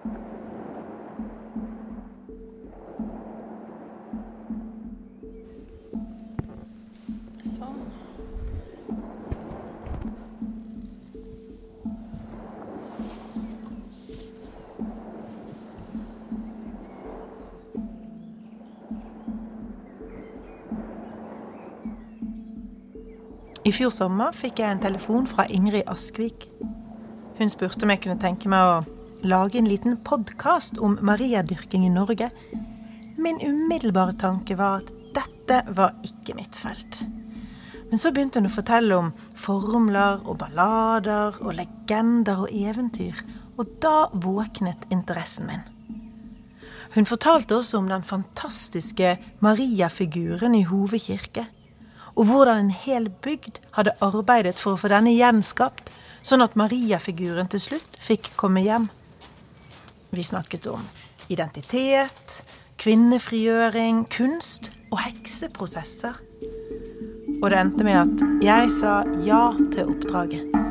Sånn. I fjor sommer fikk jeg en telefon fra Ingrid Askvik. Hun spurte om jeg kunne tenke meg å lage en liten podkast om mariadyrking i Norge. Min umiddelbare tanke var at dette var ikke mitt felt. Men så begynte hun å fortelle om formler og ballader og legender og eventyr, og da våknet interessen min. Hun fortalte også om den fantastiske Maria-figuren i Hove kirke, og hvordan en hel bygd hadde arbeidet for å få denne gjenskapt, sånn at Maria-figuren til slutt fikk komme hjem. Vi snakket om identitet, kvinnefrigjøring, kunst og hekseprosesser. Og det endte med at jeg sa ja til oppdraget.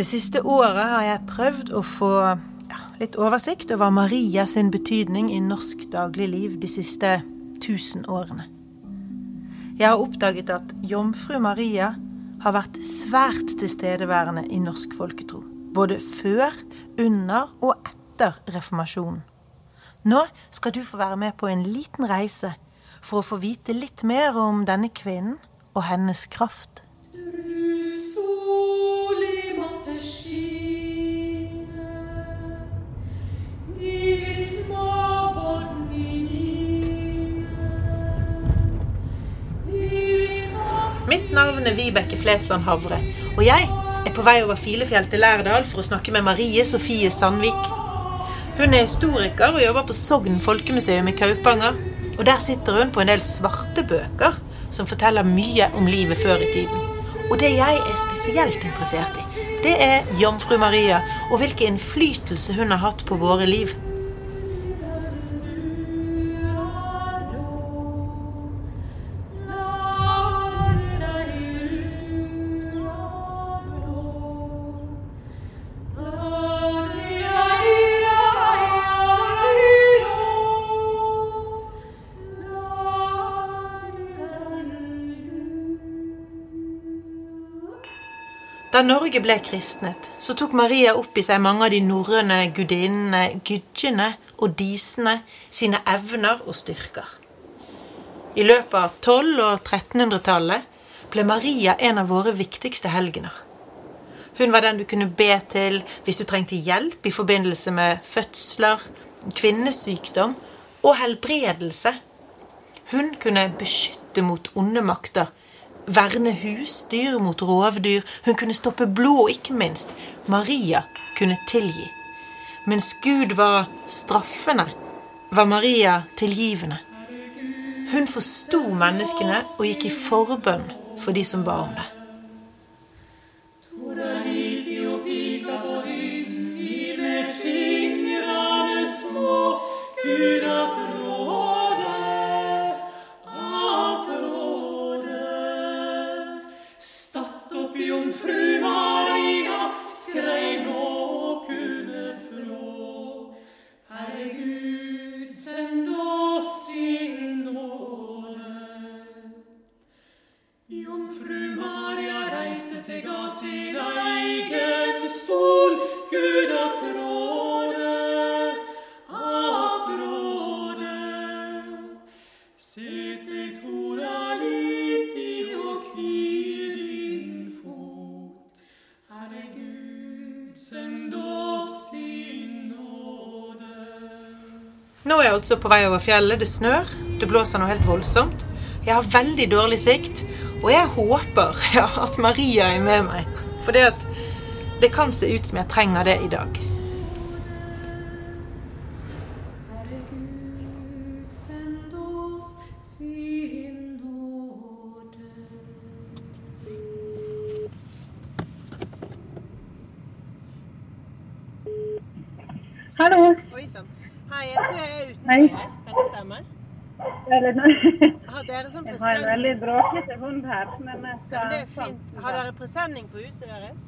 Det siste året har jeg prøvd å få ja, litt oversikt over Maria sin betydning i norsk dagligliv de siste tusen årene. Jeg har oppdaget at jomfru Maria har vært svært tilstedeværende i norsk folketro. Både før, under og etter reformasjonen. Nå skal du få være med på en liten reise for å få vite litt mer om denne kvinnen og hennes kraft. Mitt navn er Vibeke Flesland Havre, og jeg er på vei over Filefjell til Lærdal for å snakke med Marie Sofie Sandvik. Hun er historiker og jobber på Sogn folkemuseum i Kaupanger. Og der sitter hun på en del svarte bøker som forteller mye om livet før i tiden. Og det jeg er spesielt interessert i, det er jomfru Maria og hvilken innflytelse hun har hatt på våre liv. Da Norge ble kristnet, så tok Maria opp i seg mange av de norrøne gudinnene, gudjene og disene sine evner og styrker. I løpet av 1200- og 1300-tallet ble Maria en av våre viktigste helgener. Hun var den du kunne be til hvis du trengte hjelp i forbindelse med fødsler, kvinnesykdom og helbredelse. Hun kunne beskytte mot onde makter, verne husdyr mot rovdyr, hun kunne stoppe blod, og ikke minst Maria kunne tilgi. Mens Gud var straffende, var Maria tilgivende. Hun forsto menneskene og gikk i forbønn for de som ba om det. Altså på vei over fjellet. Det snør. Det blåser noe helt voldsomt. Jeg har veldig dårlig sikt, og jeg håper ja, at Maria er med meg. For det, kan se ut som jeg trenger det i dag. Hei. Kan det stemme? Har dere sånn Jeg har en veldig bråkete hund her, men skal men det er fint. Har dere presenning på huset deres?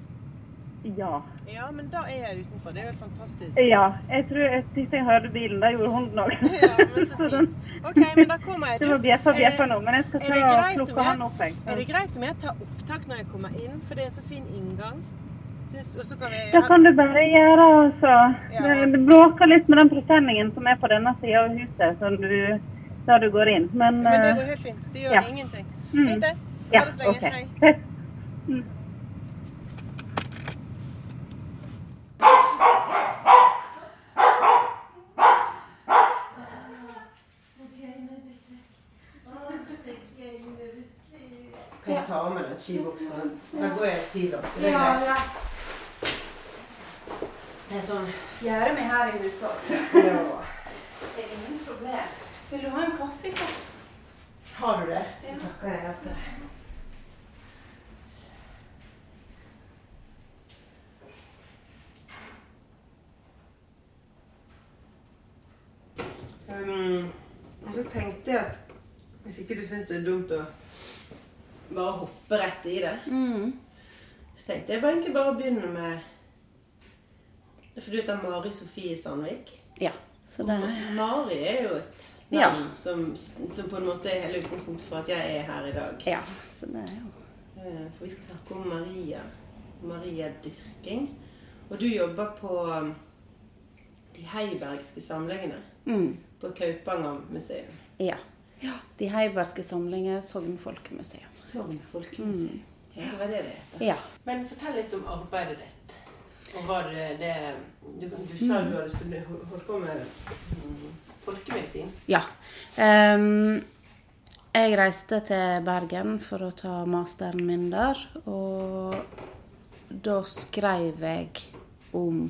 Ja. Ja, men da er jeg utenfor. Det er helt fantastisk. Ja. Jeg tror jeg sist jeg hørte bilen. da gjorde hunden òg. Ja, men så fint. OK, men da kommer jeg. Du må bjeffe og bjeffe nå, men jeg skal ta og plukke jeg- han opp. Jeg. Er det greit om jeg tar opptak når jeg kommer inn? For det er så fin inngang. Kan kan du bare gjøre, altså. Ja. Det, det bråker litt med den presenningen som er på denne sida av huset, som du, der du går inn. Men, Men det eh, går helt fint. Det gjør ja. ingenting. Mm. Fint, det. ja, Ha det så lenge. OK. Hei. Fett. Kan jeg ta av meg den skibuksa? Da går jeg stiv, så det er sånn Gjøre meg her i huset også. ja. Det er ingen problem. Vil du ha en kaffekopp? Har du det, så takker jeg alt det. Um, og så tenkte jeg at hvis ikke du syns det er dumt å bare hoppe rett i det, så tenkte jeg bare egentlig bare å begynne med Fordi du heter Mari Sofie Sandvik. Ja. Så det Mari er jo et Ja. som, som på en måte er hele utgangspunktet for at jeg er her i dag. Ja. Så det er jo Eh, For vi skal snakke om Maria. Maria-dyrking. Og du jobber på um, de heibergske samlingene mm. på Kaupanger museum. Ja. De heibergske samlinger, Sogn folkemuseum. Sogn folkemuseum. Ja, det var det det heter. Ja. Men fortell litt om arbeidet ditt. Og var det, Du, du sa du hadde holdt på med mm, folkemedisin. ja. Um, jeg reiste til Bergen for å ta masteren min der, og da skrev jeg om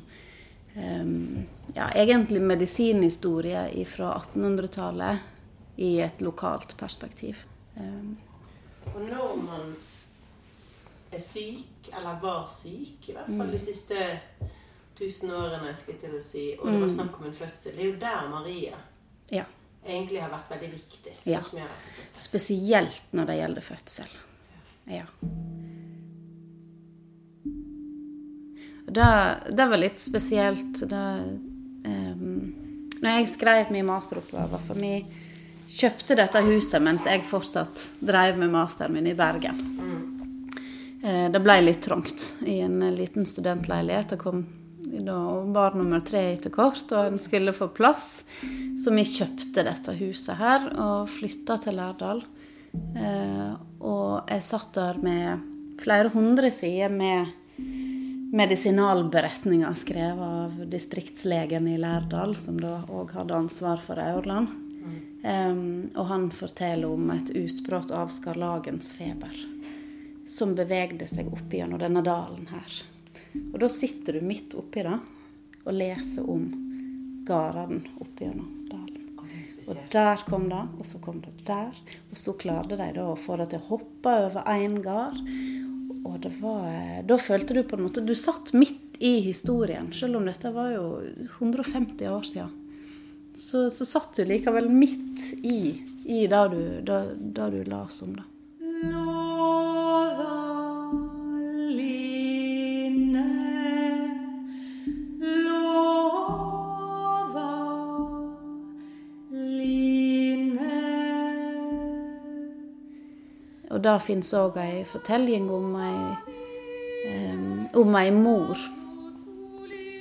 um, ja, egentlig medisinhistorie fra 1800-tallet i et lokalt perspektiv. Um. Og når man er syk, eller var syk, i hvert fall de siste tusen årene, skal jeg til å si, og det var snakk om en fødsel, det er jo der Maria ja. egentlig har vært veldig viktig. Ja. Spesielt når det gjelder fødsel. Ja. Det, det var litt spesielt. Det, um, når jeg skrev min masteroppgave For vi kjøpte dette huset mens jeg fortsatt drev med masteren min i Bergen. Eh, det ble litt trangt i en liten studentleilighet. Det kom da barn nummer tre etter kort, og en skulle få plass. Så vi kjøpte dette huset her og flytta til Lærdal. Eh, og jeg satt der med flere hundre sider med medisinalberetninger skrevet av distriktslegen i Lærdal, som da òg hadde ansvar for Aurland. Em, og han forteller om et utbrudd av skarlagensfeber som bevegde seg opp gjennom denne dalen her. Og da sitter du midt oppi det og leser om gårdene opp gjennom dalen. Og er der kom det, og så kom det der. Og så klarte de da å få det til å hoppe over én gard. Og det var eh, Da følte du på en måte Du satt midt i historien, selv om dette var jo 150 år siden. Så, så satt du likevel midt i, i det du, det, det du las om det. Og det fins òg ei fortelling om ei, um, om ei mor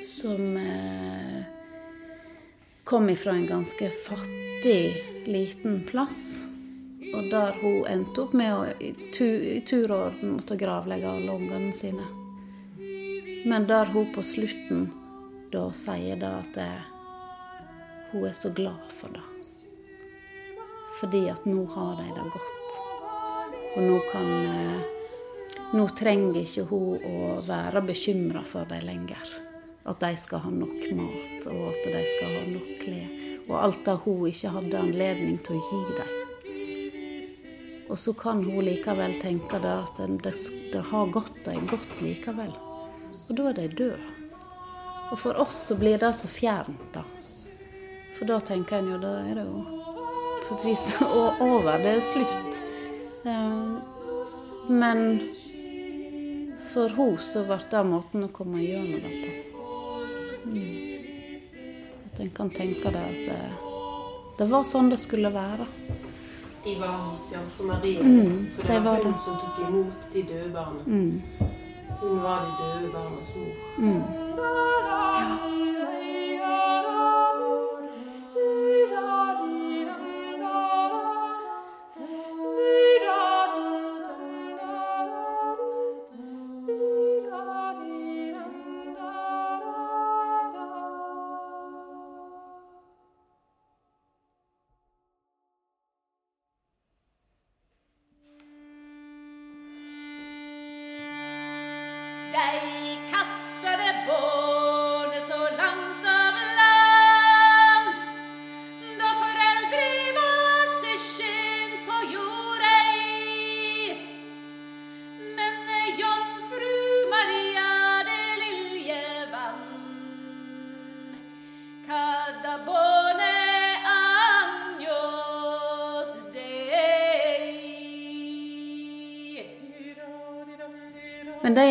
som uh, kom ifra en ganske fattig, liten plass. Og der hun endte opp med å i tu, i tur og orden måtte gravlegge alle ungene sine. Men der hun på slutten da sier det at eh, hun er så glad for det. Fordi at nå har de det godt. Og nå kan eh, Nå trenger ikke hun å være bekymra for dem lenger. At de skal ha nok mat, og at de skal ha nok klær. Og alt det hun ikke hadde anledning til å gi dem. Og så kan hun likevel tenke det at det, det har gått dem godt likevel. Og da er de døde. Og for oss så blir det så fjernt, da. For da tenker en jo da er det jo på et vis over. Det er slutt. Men for henne så ble det måten å komme gjennom det på. Mm. At en kan tenke det at det, det var sånn det skulle være. De var hos Jomfru Maria. Mm, for det var hun det. som tok imot de døde barna. Mm. Hun var de døde barnas mor. Mm.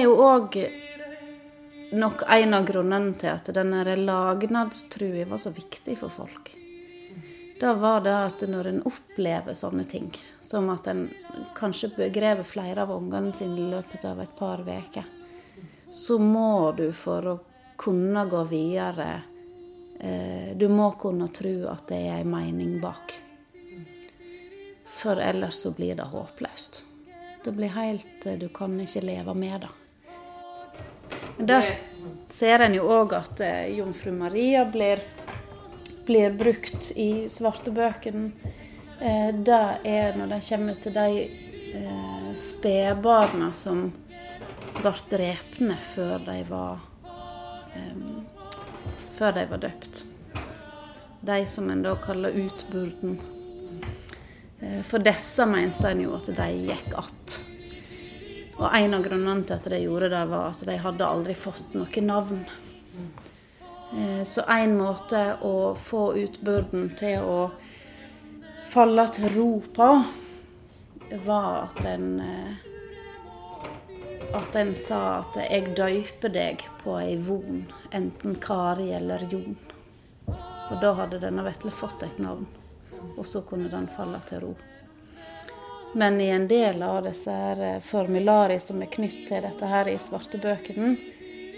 Er jo òg nok en av grunnene til at denne lagnadstrua var så viktig for folk. Da var det at når en opplever sånne ting, som at en kanskje begraver flere av ungene sine i løpet av et par uker, så må du for å kunne gå videre eh, Du må kunne tro at det er en mening bak. For ellers så blir det håpløst. Det blir helt Du kan ikke leve med det. Der ser en jo òg at eh, jomfru Maria blir, blir brukt i svartebøkene. Eh, det er når de kommer til de eh, spedbarna som ble drepne før de var eh, før de var døpt. De som en da kaller utburden. For disse mente en jo at de gikk att. Og en av grunnene til at de gjorde det, var at de hadde aldri fått noe navn. Eh, Så en måte å få utburden til å falle til ro på, var at en eh, at en sa at 'jeg døyper deg på ei von, enten Kari eller Jon'. Og da hadde denne vesle fått et navn, og så kunne den falle til ro. Men i en del av disse her eh, som er knytt til dette her i svartebøkene,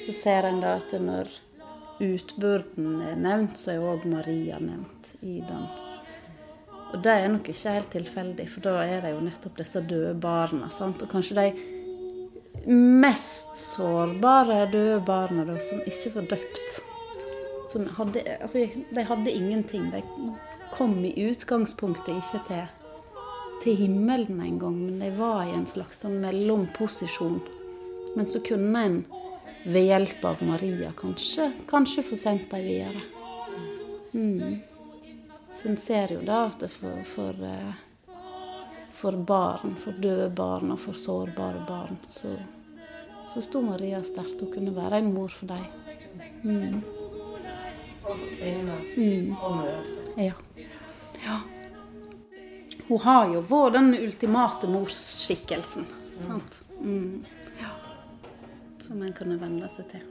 så ser en da at når utburden er nevnt, så er òg Maria nevnt i den. Og det er nok ikke helt tilfeldig, for da er det jo nettopp disse døde barna. sant? Og kanskje de mest sårbare døde barna da, som ikke var døpt. Som hadde, altså, de hadde ingenting. De kom i utgangspunktet ikke til til himmelen en gang, men jeg var i en slags sånn mellomposisjon. Men så kunne en ved hjelp av Maria kanskje, kanskje få sendt dem videre. Mm. Så en ser jo da at det for, for, eh, for barn, for døde barn og for sårbare barn, så, så sto Maria sterkt. Hun kunne være en mor for dem. Mm. Og for kvinner Mm. og mødre. Ja. ja. Hun har jo vært den ultimate morsskikkelsen. Sant? Mm. Ja. Som en kunne venne seg til.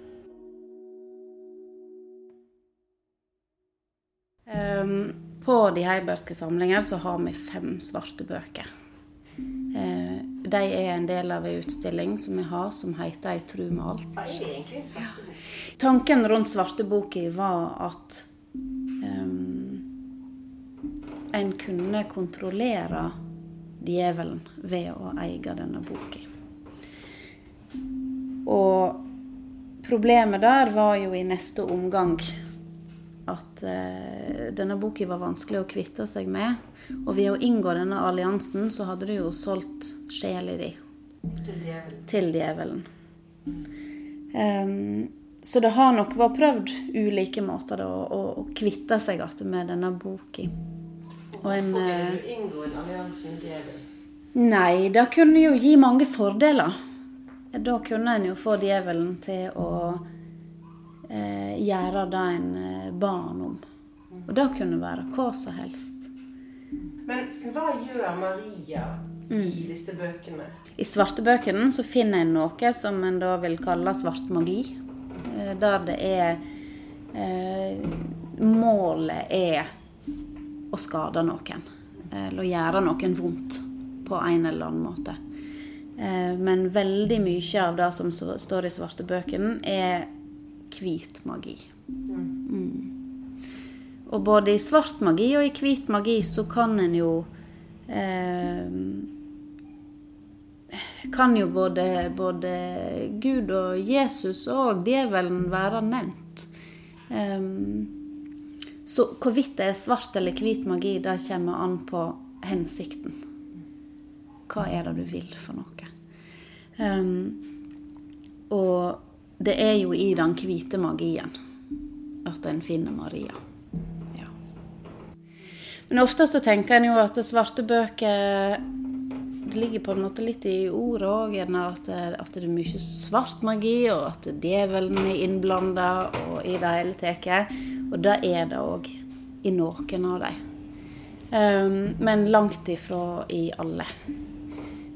Um, på de heibergske samlinger så har vi fem svarte bøker. Eh, de er en del av ei utstilling som vi har, som heter 'Ei tru med alt'. Svartebok? Tanken rundt svarteboka var at en kunne kontrollere djevelen ved å eie denne boka. Og problemet der var jo i neste omgang at eh, denne boka var vanskelig å kvitte seg med. Og ved å inngå denne alliansen, så hadde du jo solgt sjela di Til djevelen. til djevelen. Um, så det har nok vært prøvd ulike måter da, å, å kvitte seg igjen med denne boka. Og en, Hvorfor eh, vil du inngå en allianse med djevelen? Nei, det kunne jo gi mange fordeler. Da kunne en jo få djevelen til å eh, gjøre det en eh, ba han om. Og det kunne være hva som helst. Men hva gjør Maria Mm. i disse bøkene? I svartebøkene så finner en noe som en da vil kalle svart magi. eh, Der det er eh, Målet er å skade noen. Eller å gjøre noen vondt på en eller annen måte. Eh, Men veldig mye av det som står i svarte bøkene, er hvit magi. Mm. Og både i svart magi og i hvit magi så kan en jo eh, kan jo både, både Gud og Jesus og djevelen være nevnt. Ehm, så hvorvidt det er svart eller hvit magi, det kommer an på hensikten. Hva er det du vil for noe? Um, og det er jo i den hvite magien at en finner Maria. Ja. Men ofte så tenker en jo at det svarte bøker det ligger på en måte litt i ordet òg, at, at det er mye svart magi, og at djevelen er innblanda i det hele tatt. Og det er det òg i noen av dem. Um, men langt ifra i alle.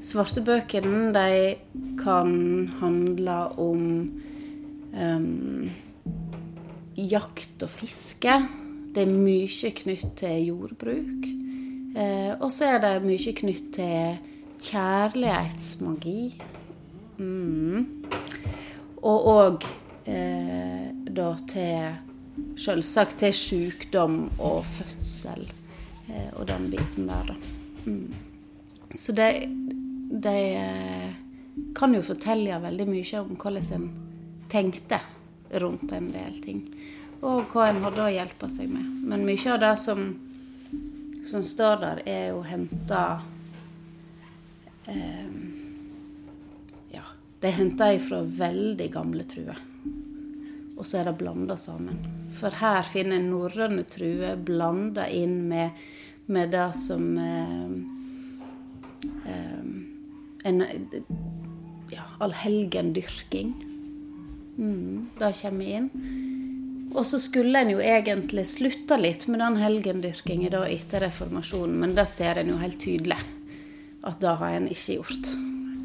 Svartebøkene de kan handle om um, jakt og fiske. Det er mye knytt til jordbruk. Eh, og så er det mye knytt til kjærlighetsmagi. Mm. Og òg eh, da til Selvsagt til sykdom og fødsel eh, og den biten der, da. Mm. Så de, de eh, kan jo fortelle veldig mye om hvordan en tenkte rundt en del ting. Og hva en hadde å hjelpe seg med. Men mye av det som som står der, er jo henta eh, Ja, det er henta ifra veldig gamle truer. Og så er det blanda sammen. For her finner en norrøne truer blanda inn med, med det som eh, eh, En ja, allhelgendyrking. Mm, det kommer inn. Og så skulle en jo egentlig slutta litt med den helgendyrkinga da etter reformasjonen, men det ser en jo helt tydelig at det har en ikke gjort.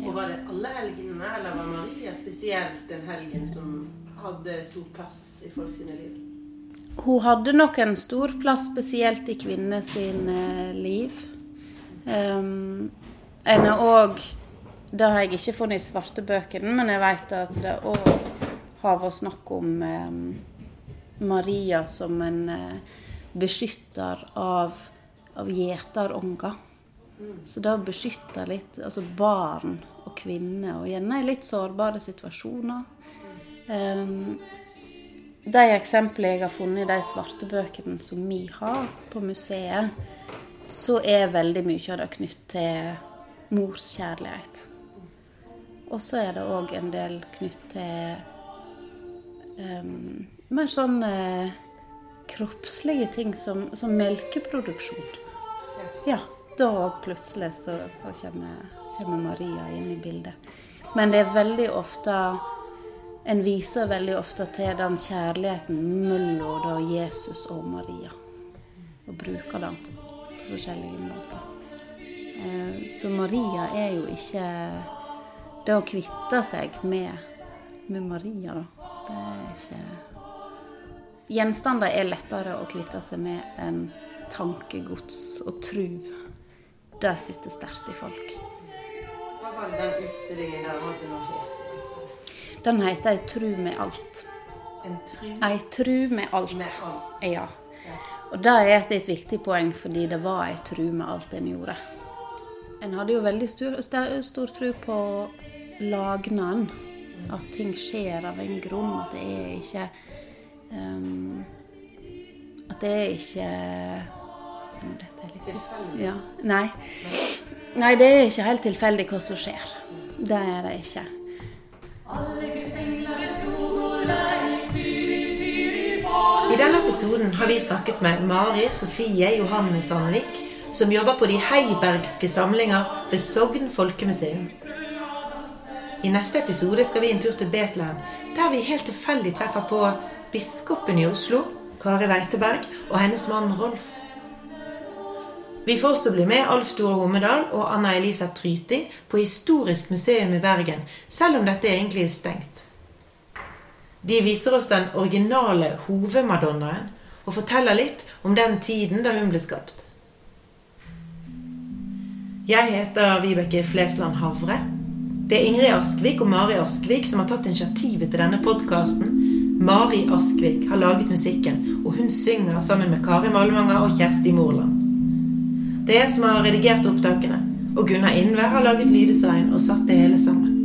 Og var det alle helgene, eller var Maria spesielt den helgen som hadde stor plass i folk sine liv? Hun hadde nok en stor plass, spesielt i kvinner sine liv. Um, en har òg Det har jeg ikke funnet i svartebøkene, men jeg vet at det òg har vært snakk om um, Maria som en uh, beskytter av, av gjeterunger. Så det å beskytte litt altså barn og kvinner, og gjerne i litt sårbare situasjoner. Um, de eksemplene jeg har funnet i de svarte bøkene som vi har på museet, så er veldig mye av det knytt til morskjærlighet. Og så er det òg en del knytt til um, mer sånn eh, kroppslige ting som, som melkeproduksjon. Ja, da òg plutselig så, så kommer, kommer Maria inn i bildet. Men det er veldig ofte En viser veldig ofte til den kjærligheten mellom Jesus og Maria. Og bruker den på forskjellige måter. Eh, Så Maria er jo ikke Det å kvitte seg med, med Maria, da. Det er ikke Gjenstander er lettere å kvitte seg med enn tankegods og tru. Det sitter sterkt i folk. Hva var det den utstillingen der hadde nå het? Den heter 'Ei tru med alt'. Ei tru med alt. med alt. Ja. Og det er et litt viktig poeng, fordi det var ei tru med alt en gjorde. En hadde jo veldig stor, st- stor tro på lagnaden. At ting skjer av en grunn. At det er ikke um, At det er ikke Nå, dette er litt Tilfeldig. Ja. Nei. Nei, det er ikke helt tilfeldig hva som skjer. Det er det ikke. Episoden har vi snakket med Mari Sofie Johanne Sandvik, som jobber på de heibergske samlinger ved Sogn folkemuseum. I neste episode skal vi en tur til Betlehem, der vi helt tilfeldig treffer på biskopen i Oslo, Kari Weiteberg, og hennes mann Rolf. Vi får også bli med Alf Store Homedal og Anna Elisa Tryti på Historisk museum i Bergen, selv om dette egentlig er stengt. De viser oss den originale hovedmadonnaen og forteller litt om den tiden da hun ble skapt. Jeg heter Vibeke Flesland Havre. Det er Ingrid Askvik og Mari Askvik som har tatt initiativet til denne podkasten. Mari Askvik har laget musikken, og hun synger sammen med Kari Malmanger og Kjersti Morland. Det er jeg som har redigert opptakene, og Gunnar Innvær har laget lyddesign og satt det hele sammen.